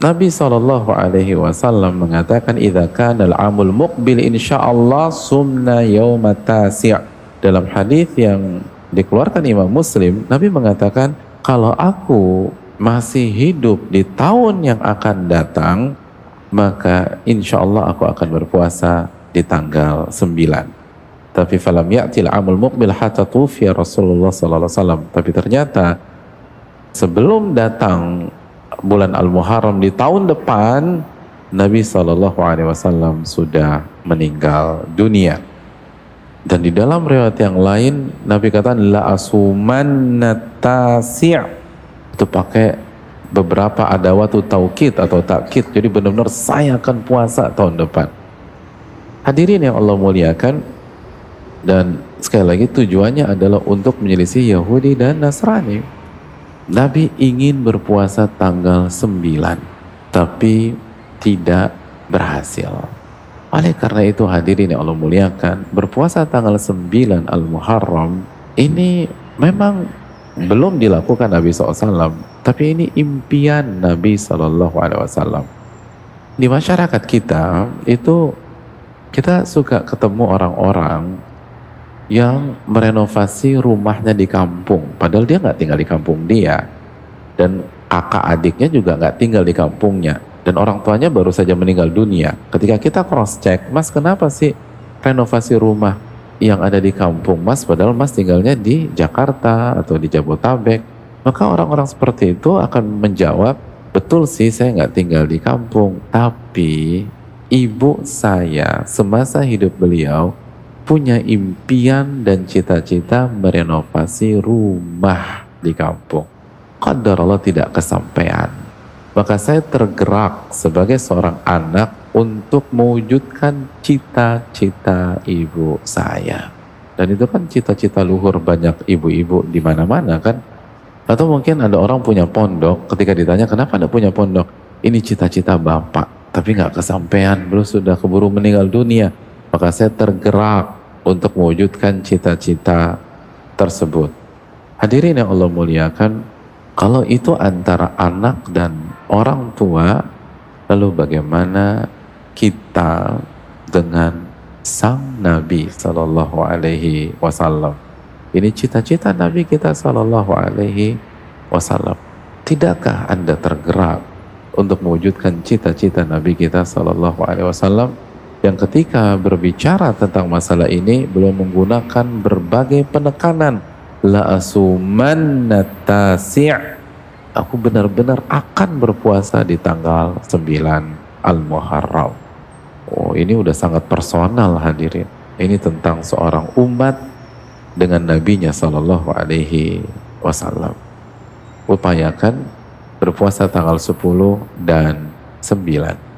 Nabi Shallallahu Alaihi Wasallam mengatakan idza kana al-amul muqbil insyaallah sumna yauma tasi' dalam hadis yang dikeluarkan Imam Muslim Nabi mengatakan kalau aku masih hidup di tahun yang akan datang maka insya Allah aku akan berpuasa di tanggal 9 tapi falam ya'til amul muqbil hatta tufiya Rasulullah sallallahu alaihi wasallam. Tapi ternyata sebelum datang bulan Al-Muharram di tahun depan Nabi Shallallahu Alaihi Wasallam sudah meninggal dunia. Dan di dalam riwayat yang lain Nabi kata la asuman natasi' itu pakai beberapa ada waktu taukid atau takkid. Jadi benar-benar saya akan puasa tahun depan. Hadirin yang Allah muliakan dan sekali lagi tujuannya adalah untuk menyelisih Yahudi dan Nasrani Nabi ingin berpuasa tanggal 9 tapi tidak berhasil. Oleh karena itu hadirin yang Allah muliakan, berpuasa tanggal 9 Al-Muharram ini memang belum dilakukan Nabi SAW, tapi ini impian Nabi SAW. Di masyarakat kita itu kita suka ketemu orang-orang yang merenovasi rumahnya di kampung. Padahal dia nggak tinggal di kampung dia. Dan kakak adiknya juga nggak tinggal di kampungnya. Dan orang tuanya baru saja meninggal dunia. Ketika kita cross check, mas kenapa sih renovasi rumah yang ada di kampung mas, padahal mas tinggalnya di Jakarta atau di Jabotabek. Maka orang-orang seperti itu akan menjawab, betul sih saya nggak tinggal di kampung, tapi ibu saya semasa hidup beliau punya impian dan cita-cita merenovasi rumah di kampung. Qadar Allah tidak kesampaian. Maka saya tergerak sebagai seorang anak untuk mewujudkan cita-cita ibu saya. Dan itu kan cita-cita luhur banyak ibu-ibu di mana-mana kan. Atau mungkin ada orang punya pondok, ketika ditanya kenapa ada punya pondok? Ini cita-cita bapak, tapi nggak kesampaian, belum sudah keburu meninggal dunia. Maka saya tergerak untuk mewujudkan cita-cita tersebut. Hadirin yang Allah muliakan, kalau itu antara anak dan orang tua, lalu bagaimana kita dengan sang Nabi Sallallahu Alaihi Wasallam? Ini cita-cita Nabi kita Sallallahu Alaihi Wasallam. Tidakkah anda tergerak untuk mewujudkan cita-cita Nabi kita Sallallahu Alaihi Wasallam? Yang ketika berbicara tentang masalah ini belum menggunakan berbagai penekanan. La asuman tasi' aku benar-benar akan berpuasa di tanggal 9 Al-Muharram. Oh ini udah sangat personal hadirin. Ini tentang seorang umat dengan nabinya sallallahu alaihi wasallam. Upayakan berpuasa tanggal 10 dan 9